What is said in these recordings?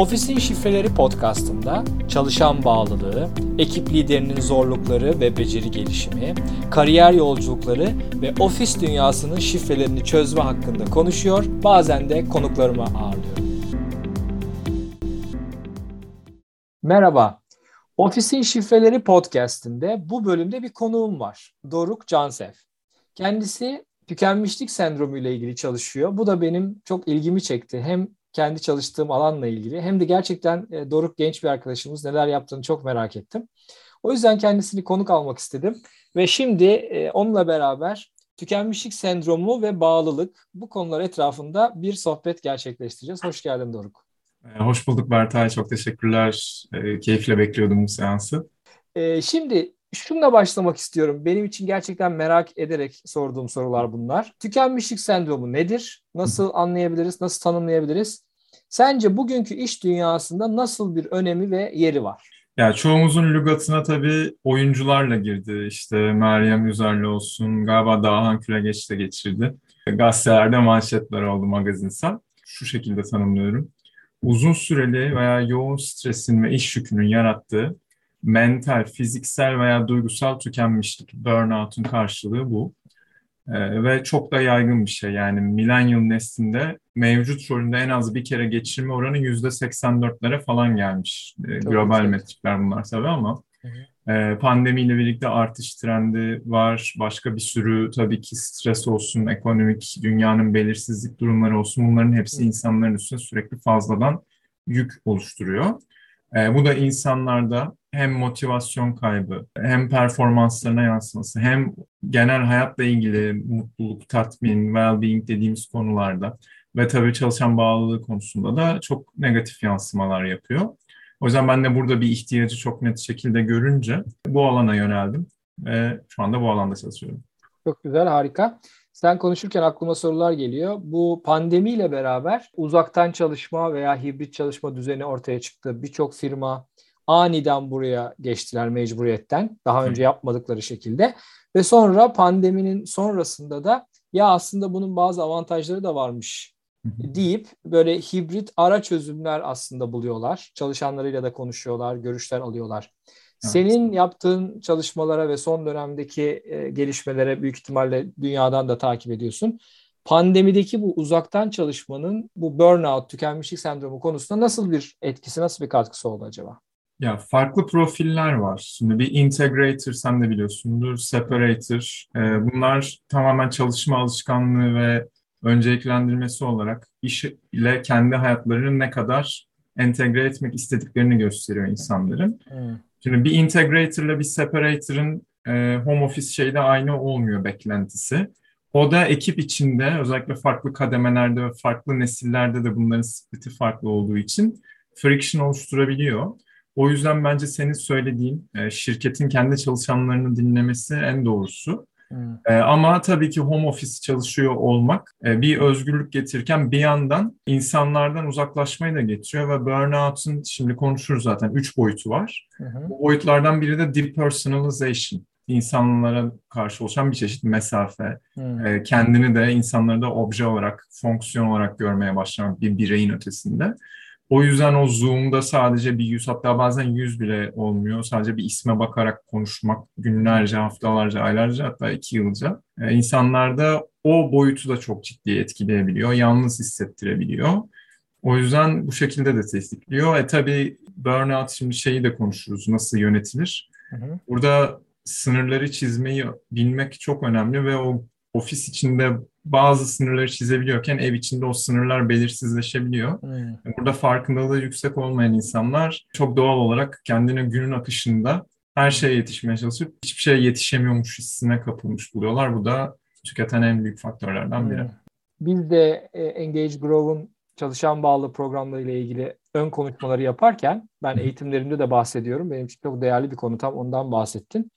Ofisin Şifreleri podcastında çalışan bağlılığı, ekip liderinin zorlukları ve beceri gelişimi, kariyer yolculukları ve ofis dünyasının şifrelerini çözme hakkında konuşuyor, bazen de konuklarımı ağırlıyorum. Merhaba, Ofisin Şifreleri podcastinde bu bölümde bir konuğum var. Doruk Cansev. Kendisi tükenmişlik sendromu ile ilgili çalışıyor. Bu da benim çok ilgimi çekti. Hem kendi çalıştığım alanla ilgili hem de gerçekten e, Doruk genç bir arkadaşımız neler yaptığını çok merak ettim. O yüzden kendisini konuk almak istedim ve şimdi e, onunla beraber tükenmişlik sendromu ve bağlılık bu konular etrafında bir sohbet gerçekleştireceğiz. Hoş geldin Doruk. E, hoş bulduk Bertay. Çok teşekkürler. Keyifle bekliyordum bu seansı. Şimdi şununla başlamak istiyorum. Benim için gerçekten merak ederek sorduğum sorular bunlar. Tükenmişlik sendromu nedir? Nasıl anlayabiliriz? Nasıl tanımlayabiliriz? Sence bugünkü iş dünyasında nasıl bir önemi ve yeri var? Ya çoğumuzun lügatına tabii oyuncularla girdi. İşte Meryem Üzerli olsun, galiba Dağhan Küregeç de geçirdi. Gazetelerde manşetler oldu magazinsel. Şu şekilde tanımlıyorum. Uzun süreli veya yoğun stresin ve iş yükünün yarattığı mental, fiziksel veya duygusal tükenmişlik, burnout'un karşılığı bu. Ee, ve çok da yaygın bir şey. Yani millennial neslinde mevcut rolünde en az bir kere geçirme oranı yüzde 84'lere falan gelmiş. Ee, global metrikler bunlar tabii ama e, pandemiyle birlikte artış trendi var. Başka bir sürü tabii ki stres olsun, ekonomik, dünyanın belirsizlik durumları olsun. Bunların hepsi insanların üstüne sürekli fazladan yük oluşturuyor. E, bu da insanlarda hem motivasyon kaybı, hem performanslarına yansıması, hem genel hayatla ilgili mutluluk, tatmin, well-being dediğimiz konularda ve tabii çalışan bağlılığı konusunda da çok negatif yansımalar yapıyor. O yüzden ben de burada bir ihtiyacı çok net şekilde görünce bu alana yöneldim ve şu anda bu alanda çalışıyorum. Çok güzel, harika. Sen konuşurken aklıma sorular geliyor. Bu pandemiyle beraber uzaktan çalışma veya hibrit çalışma düzeni ortaya çıktı. Birçok firma aniden buraya geçtiler mecburiyetten. Daha önce yapmadıkları şekilde. Ve sonra pandeminin sonrasında da ya aslında bunun bazı avantajları da varmış deyip böyle hibrit ara çözümler aslında buluyorlar. Çalışanlarıyla da konuşuyorlar, görüşler alıyorlar. Senin yaptığın çalışmalara ve son dönemdeki e, gelişmelere büyük ihtimalle dünyadan da takip ediyorsun. Pandemideki bu uzaktan çalışmanın bu burnout, tükenmişlik sendromu konusunda nasıl bir etkisi, nasıl bir katkısı oldu acaba? Ya farklı profiller var. Şimdi bir integrator sen de biliyorsundur, separator. E, bunlar tamamen çalışma alışkanlığı ve önceliklendirmesi olarak iş ile kendi hayatlarını ne kadar entegre etmek istediklerini gösteriyor insanların. Hmm. Şimdi bir integrator ile bir separator'ın e, home office şeyde aynı olmuyor beklentisi. O da ekip içinde özellikle farklı kademelerde ve farklı nesillerde de bunların split'i farklı olduğu için friction oluşturabiliyor. O yüzden bence senin söylediğin e, şirketin kendi çalışanlarını dinlemesi en doğrusu. Hmm. E, ama tabii ki home office çalışıyor olmak e, bir özgürlük getirirken bir yandan insanlardan uzaklaşmayı da getiriyor ve burnout'un şimdi konuşuruz zaten üç boyutu var. Hmm. Bu boyutlardan biri de depersonalization. İnsanlara karşı oluşan bir çeşit mesafe. Hmm. E, kendini de insanları da obje olarak, fonksiyon olarak görmeye başlamak bir bireyin ötesinde. O yüzden o Zoom'da sadece bir yüz hatta bazen yüz bile olmuyor. Sadece bir isme bakarak konuşmak günlerce, haftalarca, aylarca hatta iki yılca. Ee, insanlarda o boyutu da çok ciddi etkileyebiliyor. Yalnız hissettirebiliyor. O yüzden bu şekilde de tetikliyor. E tabii burnout şimdi şeyi de konuşuruz. Nasıl yönetilir? Hı hı. Burada sınırları çizmeyi bilmek çok önemli ve o ofis içinde bazı sınırları çizebiliyorken ev içinde o sınırlar belirsizleşebiliyor. Hmm. Burada farkındalığı yüksek olmayan insanlar çok doğal olarak kendini günün akışında her şeye yetişmeye çalışıp hiçbir şeye yetişemiyormuş hissine kapılmış buluyorlar. Bu da tüketen en büyük faktörlerden biri. Hmm. Biz de e, Engage Grow'un çalışan bağlı programları ile ilgili ön konuşmaları yaparken ben eğitimlerimde de bahsediyorum. Benim için çok değerli bir konu tam ondan bahsettin.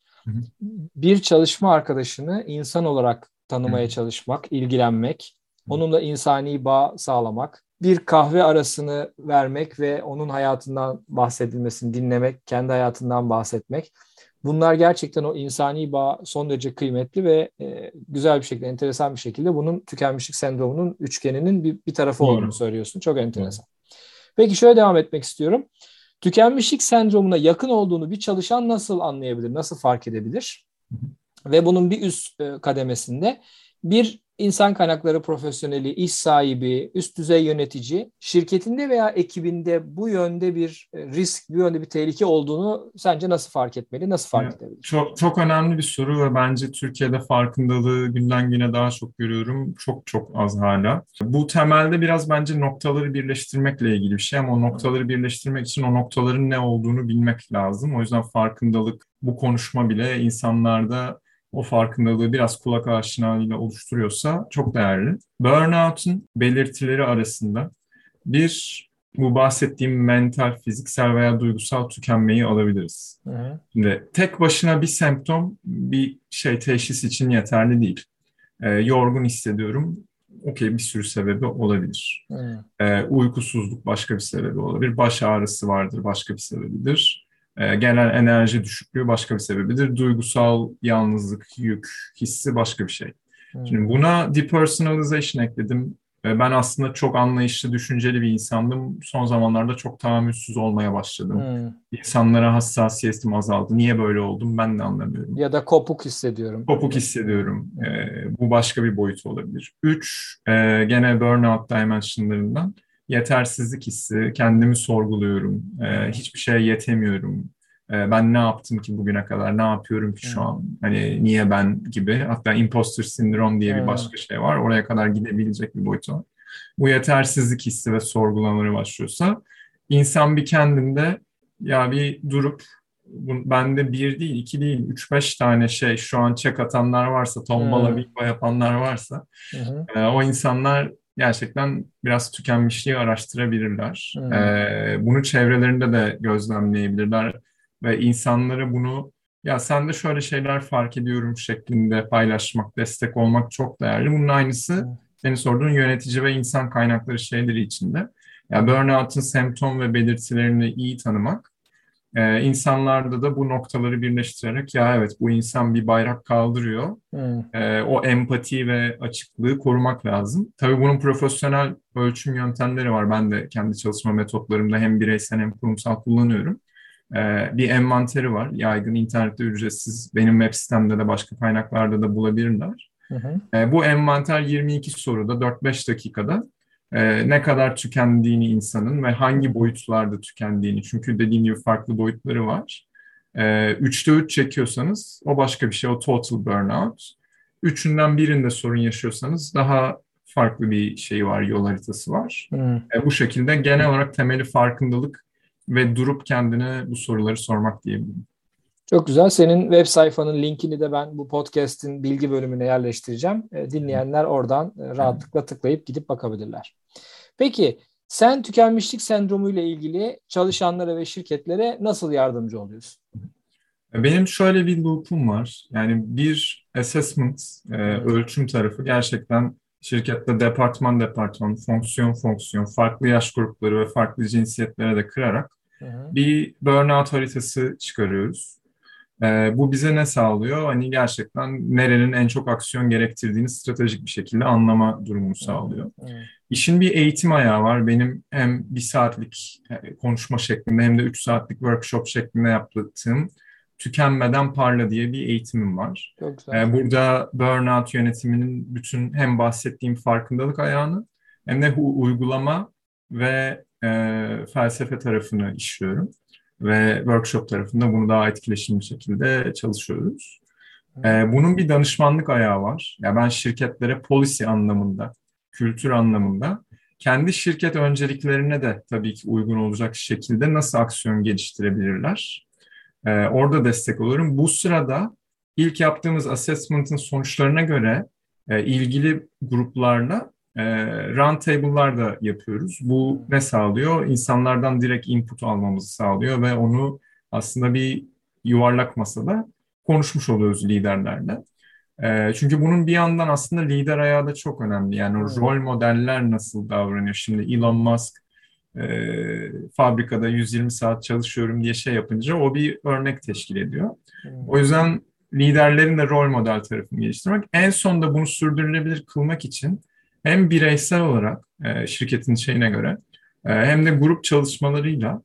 Bir çalışma arkadaşını insan olarak tanımaya çalışmak, ilgilenmek, onunla insani bağ sağlamak, bir kahve arasını vermek ve onun hayatından bahsedilmesini dinlemek, kendi hayatından bahsetmek. Bunlar gerçekten o insani bağ son derece kıymetli ve e, güzel bir şekilde, enteresan bir şekilde bunun tükenmişlik sendromunun üçgeninin bir, bir tarafı olduğunu söylüyorsun. Çok enteresan. Peki şöyle devam etmek istiyorum. Tükenmişlik sendromuna yakın olduğunu bir çalışan nasıl anlayabilir, nasıl fark edebilir? Ve bunun bir üst e, kademesinde bir insan kaynakları profesyoneli, iş sahibi, üst düzey yönetici şirketinde veya ekibinde bu yönde bir e, risk, bu yönde bir tehlike olduğunu sence nasıl fark etmeli, nasıl fark evet, edebilir? Çok çok önemli bir soru ve bence Türkiye'de farkındalığı günden güne daha çok görüyorum. Çok çok az hala. Bu temelde biraz bence noktaları birleştirmekle ilgili bir şey ama o noktaları birleştirmek için o noktaların ne olduğunu bilmek lazım. O yüzden farkındalık bu konuşma bile insanlarda o farkındalığı biraz kulak aşinalığıyla oluşturuyorsa çok değerli. Burnout'un belirtileri arasında bir bu bahsettiğim mental, fiziksel veya duygusal tükenmeyi alabiliriz. Hı hı. Şimdi tek başına bir semptom bir şey teşhis için yeterli değil. Ee, yorgun hissediyorum. Okey bir sürü sebebi olabilir. Ee, uykusuzluk başka bir sebebi olabilir. Baş ağrısı vardır başka bir sebebidir. E, genel enerji düşüklüğü başka bir sebebidir. Duygusal yalnızlık, yük, hissi başka bir şey. Hmm. Şimdi buna depersonalization ekledim. Ben aslında çok anlayışlı, düşünceli bir insandım. Son zamanlarda çok tahammülsüz olmaya başladım. Hmm. İnsanlara hassasiyetim azaldı. Niye böyle oldum ben de anlamıyorum. Ya da kopuk hissediyorum. Kopuk hissediyorum. Hmm. Ee, bu başka bir boyut olabilir. Üç, e, gene burnout dimensionlarından yetersizlik hissi, kendimi sorguluyorum, e, hiçbir şeye yetemiyorum. E, ben ne yaptım ki bugüne kadar, ne yapıyorum ki şu hmm. an, hani niye ben gibi. Hatta imposter sindrom diye bir başka şey var, oraya kadar gidebilecek bir boyut var. Bu yetersizlik hissi ve sorgulamaları başlıyorsa, insan bir kendinde ya bir durup bende bir değil, iki değil, üç beş tane şey şu an çek atanlar varsa, tombala hmm. bingo yapanlar varsa hmm. e, o insanlar gerçekten biraz tükenmişliği araştırabilirler. Hmm. Ee, bunu çevrelerinde de gözlemleyebilirler ve insanları bunu ya sen de şöyle şeyler fark ediyorum şeklinde paylaşmak, destek olmak çok değerli. Bunun aynısı hmm. senin sorduğun yönetici ve insan kaynakları şeyleri içinde. Ya yani burnout'un semptom ve belirtilerini iyi tanımak ee, insanlarda da bu noktaları birleştirerek ya evet bu insan bir bayrak kaldırıyor. Hmm. Ee, o empati ve açıklığı korumak lazım. Tabii bunun profesyonel ölçüm yöntemleri var. Ben de kendi çalışma metotlarımda hem bireysel hem kurumsal kullanıyorum. Ee, bir envanteri var. Yaygın internette ücretsiz. Benim web sitemde de başka kaynaklarda da bulabilirler. Hı hı. Ee, bu envanter 22 soruda 4-5 dakikada e, ne kadar tükendiğini insanın ve hangi boyutlarda tükendiğini. Çünkü dediğim gibi farklı boyutları var. E, üçte üç çekiyorsanız o başka bir şey, o total burnout. Üçünden birinde sorun yaşıyorsanız daha farklı bir şey var, yol haritası var. Hmm. E, bu şekilde genel olarak temeli farkındalık ve durup kendine bu soruları sormak diyebilirim. Çok güzel. Senin web sayfanın linkini de ben bu podcast'in bilgi bölümüne yerleştireceğim. E, dinleyenler oradan e, rahatlıkla tıklayıp gidip bakabilirler. Peki sen tükenmişlik sendromu ile ilgili çalışanlara ve şirketlere nasıl yardımcı oluyorsun? Benim şöyle bir loop'um var. Yani bir assessment, e, ölçüm tarafı gerçekten şirkette departman departman, fonksiyon fonksiyon, farklı yaş grupları ve farklı cinsiyetlere de kırarak bir burnout haritası çıkarıyoruz. E, bu bize ne sağlıyor? Hani gerçekten nerenin en çok aksiyon gerektirdiğini stratejik bir şekilde anlama durumu sağlıyor. İşin bir eğitim ayağı var. Benim hem bir saatlik e, konuşma şeklinde hem de üç saatlik workshop şeklinde yaptığım Tükenmeden Parla diye bir eğitimim var. Çok güzel. Ee, burada burnout yönetiminin bütün hem bahsettiğim farkındalık ayağını hem de uygulama ve e, felsefe tarafını işliyorum. Ve workshop tarafında bunu daha etkileşimli şekilde çalışıyoruz. Ee, bunun bir danışmanlık ayağı var. Ya yani ben şirketlere policy anlamında kültür anlamında kendi şirket önceliklerine de tabii ki uygun olacak şekilde nasıl aksiyon geliştirebilirler? Ee, orada destek oluyorum. Bu sırada ilk yaptığımız assessment'ın sonuçlarına göre e, ilgili gruplarla e, round table'lar da yapıyoruz. Bu ne sağlıyor? İnsanlardan direkt input almamızı sağlıyor ve onu aslında bir yuvarlak masada konuşmuş oluyoruz liderlerle. E, çünkü bunun bir yandan aslında lider ayağı da çok önemli. Yani o rol modeller nasıl davranıyor? Şimdi Elon Musk e, fabrikada 120 saat çalışıyorum diye şey yapınca o bir örnek teşkil ediyor. O yüzden liderlerin de rol model tarafını geliştirmek. En sonunda bunu sürdürülebilir kılmak için hem bireysel olarak e, şirketin şeyine göre hem de grup çalışmalarıyla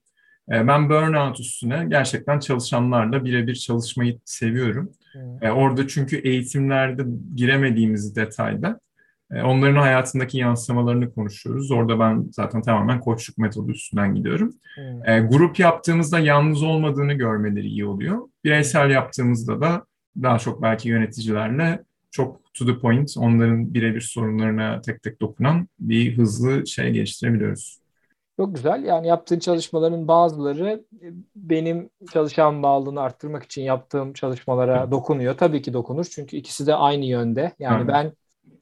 ben burnout üstüne gerçekten çalışanlarla birebir çalışmayı seviyorum. Hmm. Orada çünkü eğitimlerde giremediğimiz detayda onların hayatındaki yansımalarını konuşuyoruz. Orada ben zaten tamamen koçluk metodu üstünden gidiyorum. Hmm. Grup yaptığımızda yalnız olmadığını görmeleri iyi oluyor. Bireysel yaptığımızda da daha çok belki yöneticilerle çok to the point, onların birebir sorunlarına tek tek dokunan bir hızlı şey geliştirebiliyoruz. Çok güzel. Yani yaptığın çalışmaların bazıları e, benim çalışan bağlılığını arttırmak için yaptığım çalışmalara dokunuyor. Tabii ki dokunur. Çünkü ikisi de aynı yönde. Yani Hı. ben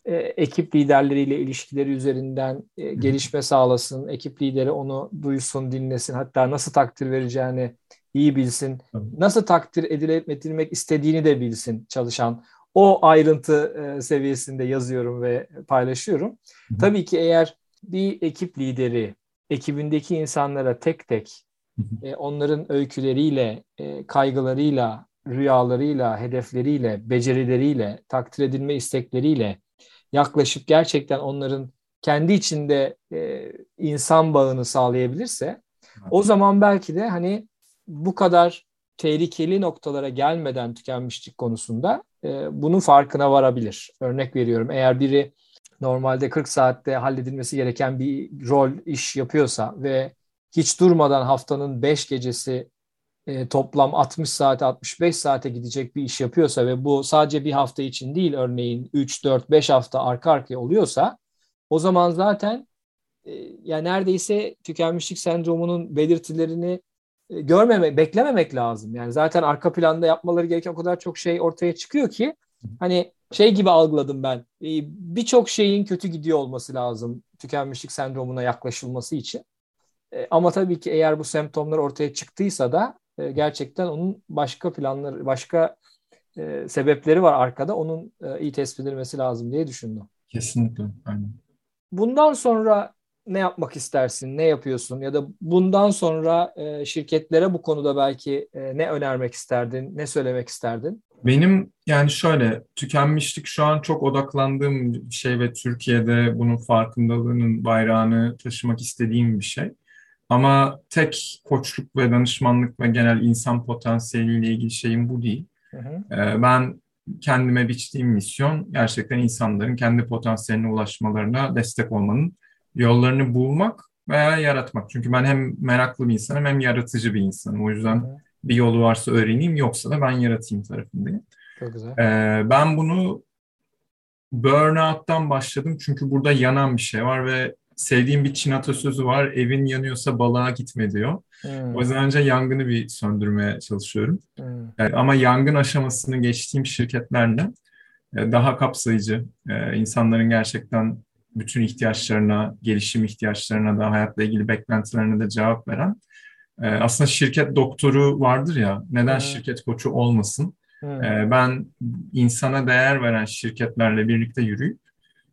e, ekip liderleriyle ilişkileri üzerinden e, gelişme sağlasın. Ekip lideri onu duysun, dinlesin. Hatta nasıl takdir vereceğini iyi bilsin. Nasıl takdir edilmek istediğini de bilsin çalışan o ayrıntı e, seviyesinde yazıyorum ve paylaşıyorum. Tabii ki eğer bir ekip lideri ekibindeki insanlara tek tek e, onların öyküleriyle, e, kaygılarıyla, rüyalarıyla, hedefleriyle, becerileriyle, takdir edilme istekleriyle yaklaşıp gerçekten onların kendi içinde e, insan bağını sağlayabilirse o zaman belki de hani bu kadar tehlikeli noktalara gelmeden tükenmişlik konusunda e, bunun farkına varabilir. Örnek veriyorum eğer biri normalde 40 saatte halledilmesi gereken bir rol iş yapıyorsa ve hiç durmadan haftanın 5 gecesi e, toplam 60 saate 65 saate gidecek bir iş yapıyorsa ve bu sadece bir hafta için değil örneğin 3 4 5 hafta arka arkaya oluyorsa o zaman zaten e, ya neredeyse tükenmişlik sendromunun belirtilerini e, görmeme, beklememek lazım. Yani zaten arka planda yapmaları gereken o kadar çok şey ortaya çıkıyor ki hani şey gibi algıladım ben. E, birçok şeyin kötü gidiyor olması lazım tükenmişlik sendromuna yaklaşılması için. E, ama tabii ki eğer bu semptomlar ortaya çıktıysa da gerçekten onun başka planları, başka sebepleri var arkada. Onun iyi tespit edilmesi lazım diye düşündüm. Kesinlikle. Aynen. Bundan sonra ne yapmak istersin, ne yapıyorsun ya da bundan sonra e, şirketlere bu konuda belki e, ne önermek isterdin, ne söylemek isterdin? Benim yani şöyle tükenmişlik şu an çok odaklandığım bir şey ve Türkiye'de bunun farkındalığının bayrağını taşımak istediğim bir şey. Ama tek koçluk ve danışmanlık ve genel insan potansiyeliyle ilgili şeyim bu değil. Hı hı. Ee, ben kendime biçtiğim misyon gerçekten insanların kendi potansiyeline ulaşmalarına destek olmanın yollarını bulmak veya yaratmak. Çünkü ben hem meraklı bir insanım hem yaratıcı bir insanım. O yüzden bir yolu varsa öğreneyim yoksa da ben yaratayım tarafındayım. Çok güzel. Ee, ben bunu burnout'tan başladım çünkü burada yanan bir şey var ve sevdiğim bir Çin atasözü var. Evin yanıyorsa balığa gitme diyor. Hmm. O yüzden önce yangını bir söndürmeye çalışıyorum. Hmm. Yani ama yangın aşamasını geçtiğim şirketlerle e, daha kapsayıcı, e, insanların gerçekten bütün ihtiyaçlarına, gelişim ihtiyaçlarına da hayatla ilgili beklentilerine de cevap veren e, aslında şirket doktoru vardır ya neden evet. şirket koçu olmasın? Evet. E, ben insana değer veren şirketlerle birlikte yürüyüp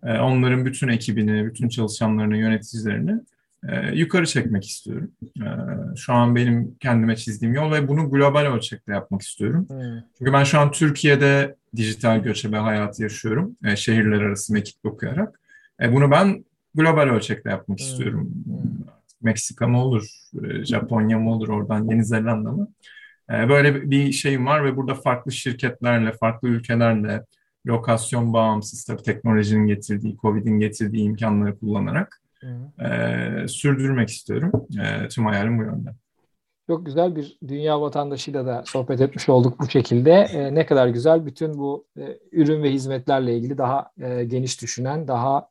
e, onların bütün ekibini, bütün çalışanlarını, yöneticilerini e, yukarı çekmek istiyorum. E, şu an benim kendime çizdiğim yol ve bunu global ölçekte yapmak istiyorum. Evet. Çünkü ben şu an Türkiye'de dijital göçebe hayatı yaşıyorum. E, şehirler arası mekik okuyarak. E, bunu ben global ölçekte yapmak hmm. istiyorum. Meksika mı olur, e, Japonya mı olur, oradan Yeni Zelanda mı? E, böyle bir şeyim var ve burada farklı şirketlerle, farklı ülkelerle, lokasyon bağımsız tabii teknolojinin getirdiği, Covid'in getirdiği imkanları kullanarak e, sürdürmek istiyorum. E, tüm hayalim bu yönde. Çok güzel bir dünya vatandaşıyla da sohbet etmiş olduk bu şekilde. E, ne kadar güzel bütün bu e, ürün ve hizmetlerle ilgili daha e, geniş düşünen, daha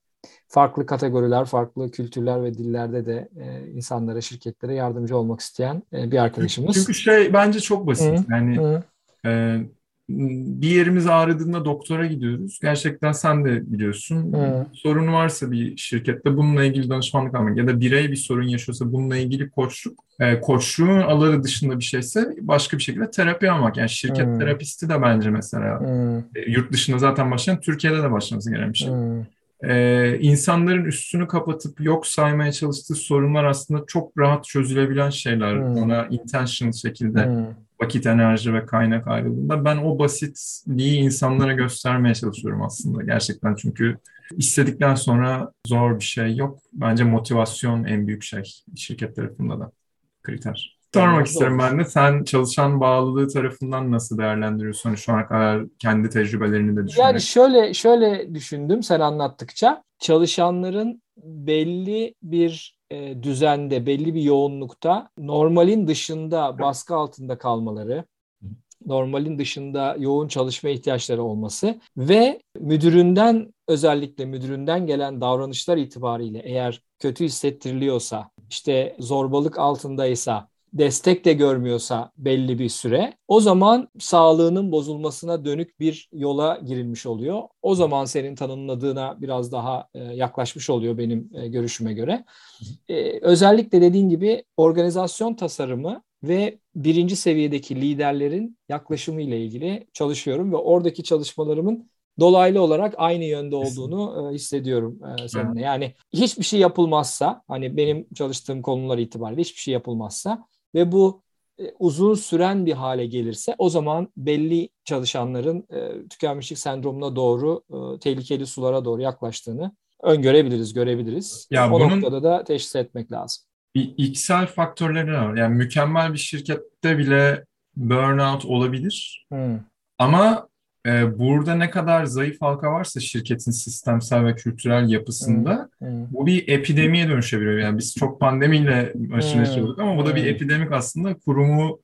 farklı kategoriler, farklı kültürler ve dillerde de e, insanlara, şirketlere yardımcı olmak isteyen e, bir arkadaşımız. Çünkü şey bence çok basit. Hı, yani hı. E, bir yerimiz ağrıdığında doktora gidiyoruz. Gerçekten sen de biliyorsun. Hı. Sorun varsa bir şirkette bununla ilgili danışmanlık almak ya da birey bir sorun yaşıyorsa bununla ilgili koçluk. E, koçluğun alanı dışında bir şeyse başka bir şekilde terapi almak. Yani şirket Hı. terapisti de bence mesela Hı. E, yurt dışında zaten başlayan Türkiye'de de başlaması gereken bir şey. Hı e, insanların üstünü kapatıp yok saymaya çalıştığı sorunlar aslında çok rahat çözülebilen şeyler. Hmm. Ona intentional şekilde hmm. vakit, enerji ve kaynak ayrılığında ben o basitliği insanlara göstermeye çalışıyorum aslında gerçekten. Çünkü istedikten sonra zor bir şey yok. Bence motivasyon en büyük şey şirket tarafında da kriter. Sormak isterim ben de. Sen çalışan bağlılığı tarafından nasıl değerlendiriyorsun hani şu ana kadar kendi tecrübelerini de düşünerek? Yani şöyle şöyle düşündüm sen anlattıkça. Çalışanların belli bir e, düzende, belli bir yoğunlukta normalin dışında baskı altında kalmaları, normalin dışında yoğun çalışma ihtiyaçları olması ve müdüründen özellikle müdüründen gelen davranışlar itibariyle eğer kötü hissettiriliyorsa, işte zorbalık altındaysa, destek de görmüyorsa belli bir süre o zaman sağlığının bozulmasına dönük bir yola girilmiş oluyor. O zaman senin tanımladığına biraz daha e, yaklaşmış oluyor benim e, görüşüme göre. E, özellikle dediğin gibi organizasyon tasarımı ve birinci seviyedeki liderlerin yaklaşımı ile ilgili çalışıyorum ve oradaki çalışmalarımın dolaylı olarak aynı yönde olduğunu e, hissediyorum e, seninle. Yani hiçbir şey yapılmazsa hani benim çalıştığım konular itibariyle hiçbir şey yapılmazsa ve bu e, uzun süren bir hale gelirse o zaman belli çalışanların e, tükenmişlik sendromuna doğru e, tehlikeli sulara doğru yaklaştığını öngörebiliriz, görebiliriz. Ya o bunun noktada da teşhis etmek lazım. Bir içsel faktörleri var. Yani mükemmel bir şirkette bile burnout olabilir. Hmm. Ama e, burada ne kadar zayıf halka varsa şirketin sistemsel ve kültürel yapısında hmm, hmm. bu bir epidemiye dönüşebiliyor. Yani biz çok pandemiyle aşırı neşir ama bu da bir epidemik aslında kurumu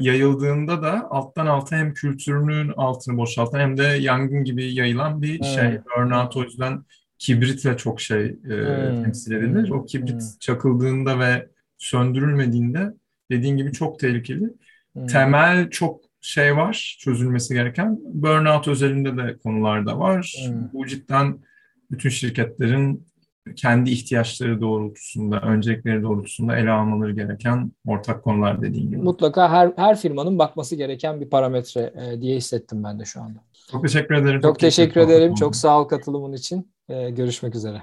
yayıldığında da alttan alta hem kültürünün altını boşaltan hem de yangın gibi yayılan bir şey. Burnout o yüzden kibritle çok şey e, temsil edilir. O kibrit çakıldığında ve söndürülmediğinde dediğin gibi çok tehlikeli. Temel çok şey var çözülmesi gereken. Burnout özelinde de konularda var. Hmm. Bu cidden bütün şirketlerin kendi ihtiyaçları doğrultusunda, öncelikleri doğrultusunda ele almaları gereken ortak konular dediğin gibi. Mutlaka her her firmanın bakması gereken bir parametre e, diye hissettim ben de şu anda. Çok teşekkür ederim. Çok, çok teşekkür ederim. Çok sağ ol katılımın için. E, görüşmek üzere.